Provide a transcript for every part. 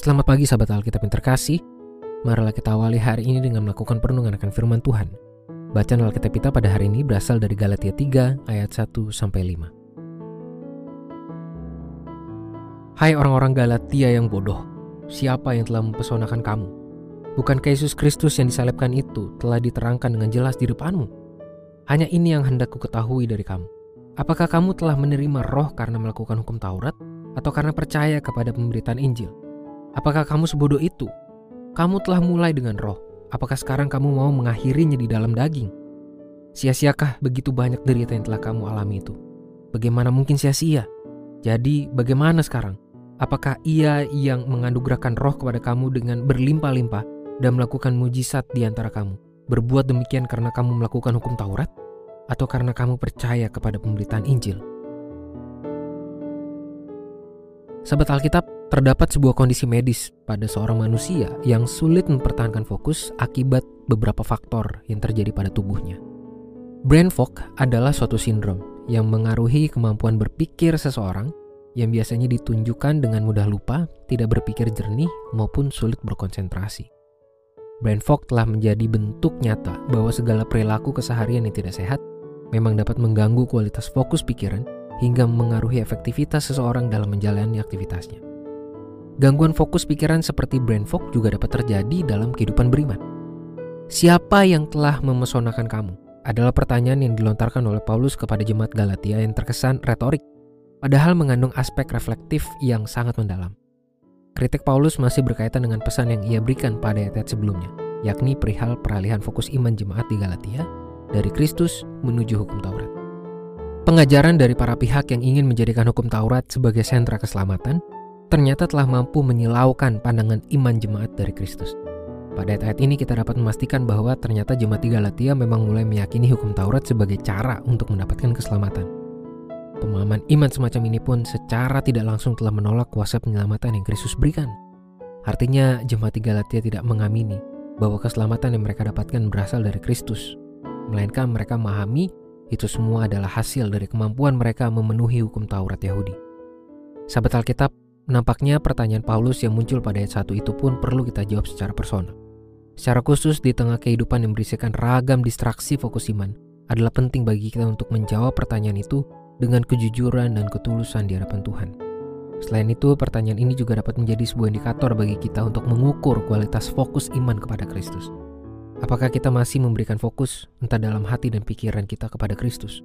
Selamat pagi sahabat Alkitab yang terkasih. Marilah kita awali hari ini dengan melakukan perenungan akan firman Tuhan. Bacaan Alkitab kita pada hari ini berasal dari Galatia 3 ayat 1 sampai 5. Hai orang-orang Galatia yang bodoh, siapa yang telah mempesonakan kamu? Bukankah Yesus Kristus yang disalibkan itu telah diterangkan dengan jelas di depanmu? Hanya ini yang hendak ku ketahui dari kamu. Apakah kamu telah menerima roh karena melakukan hukum Taurat atau karena percaya kepada pemberitaan Injil? Apakah kamu sebodoh itu? Kamu telah mulai dengan roh. Apakah sekarang kamu mau mengakhirinya di dalam daging? Sia-siakah begitu banyak derita yang telah kamu alami itu? Bagaimana mungkin sia-sia? Jadi, bagaimana sekarang? Apakah ia yang menganugerahkan roh kepada kamu dengan berlimpah-limpah dan melakukan mujizat di antara kamu? Berbuat demikian karena kamu melakukan hukum Taurat? Atau karena kamu percaya kepada pemberitaan Injil? Sahabat Alkitab, terdapat sebuah kondisi medis pada seorang manusia yang sulit mempertahankan fokus akibat beberapa faktor yang terjadi pada tubuhnya. Brain fog adalah suatu sindrom yang mengaruhi kemampuan berpikir seseorang yang biasanya ditunjukkan dengan mudah lupa, tidak berpikir jernih, maupun sulit berkonsentrasi. Brain fog telah menjadi bentuk nyata bahwa segala perilaku keseharian yang tidak sehat memang dapat mengganggu kualitas fokus pikiran hingga mengaruhi efektivitas seseorang dalam menjalani aktivitasnya. Gangguan fokus pikiran seperti brain fog juga dapat terjadi dalam kehidupan beriman. Siapa yang telah memesonakan kamu? Adalah pertanyaan yang dilontarkan oleh Paulus kepada jemaat Galatia yang terkesan retorik, padahal mengandung aspek reflektif yang sangat mendalam. Kritik Paulus masih berkaitan dengan pesan yang ia berikan pada ayat sebelumnya, yakni perihal peralihan fokus iman jemaat di Galatia dari Kristus menuju hukum Taurat. Pengajaran dari para pihak yang ingin menjadikan hukum Taurat sebagai sentra keselamatan ternyata telah mampu menyilaukan pandangan iman jemaat dari Kristus. Pada ayat-ayat ini kita dapat memastikan bahwa ternyata jemaat di Galatia memang mulai meyakini hukum Taurat sebagai cara untuk mendapatkan keselamatan. Pemahaman iman semacam ini pun secara tidak langsung telah menolak kuasa penyelamatan yang Kristus berikan. Artinya jemaat di Galatia tidak mengamini bahwa keselamatan yang mereka dapatkan berasal dari Kristus, melainkan mereka memahami itu semua adalah hasil dari kemampuan mereka memenuhi hukum Taurat Yahudi. Sahabat Alkitab, Nampaknya pertanyaan Paulus yang muncul pada ayat 1 itu pun perlu kita jawab secara personal. Secara khusus di tengah kehidupan yang berisikan ragam distraksi fokus iman, adalah penting bagi kita untuk menjawab pertanyaan itu dengan kejujuran dan ketulusan di hadapan Tuhan. Selain itu, pertanyaan ini juga dapat menjadi sebuah indikator bagi kita untuk mengukur kualitas fokus iman kepada Kristus. Apakah kita masih memberikan fokus entah dalam hati dan pikiran kita kepada Kristus?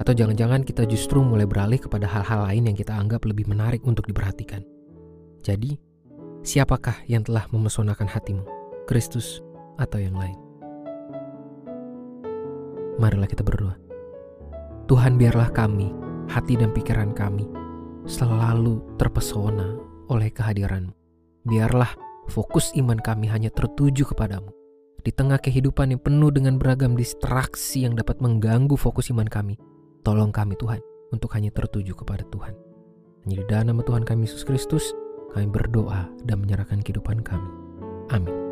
Atau jangan-jangan kita justru mulai beralih kepada hal-hal lain yang kita anggap lebih menarik untuk diperhatikan. Jadi, siapakah yang telah memesonakan hatimu? Kristus atau yang lain? Marilah kita berdoa. Tuhan biarlah kami, hati dan pikiran kami, selalu terpesona oleh kehadiranmu. Biarlah fokus iman kami hanya tertuju kepadamu. Di tengah kehidupan yang penuh dengan beragam distraksi yang dapat mengganggu fokus iman kami, Tolong kami Tuhan untuk hanya tertuju kepada Tuhan. Hanya di dalam nama Tuhan kami Yesus Kristus, kami berdoa dan menyerahkan kehidupan kami. Amin.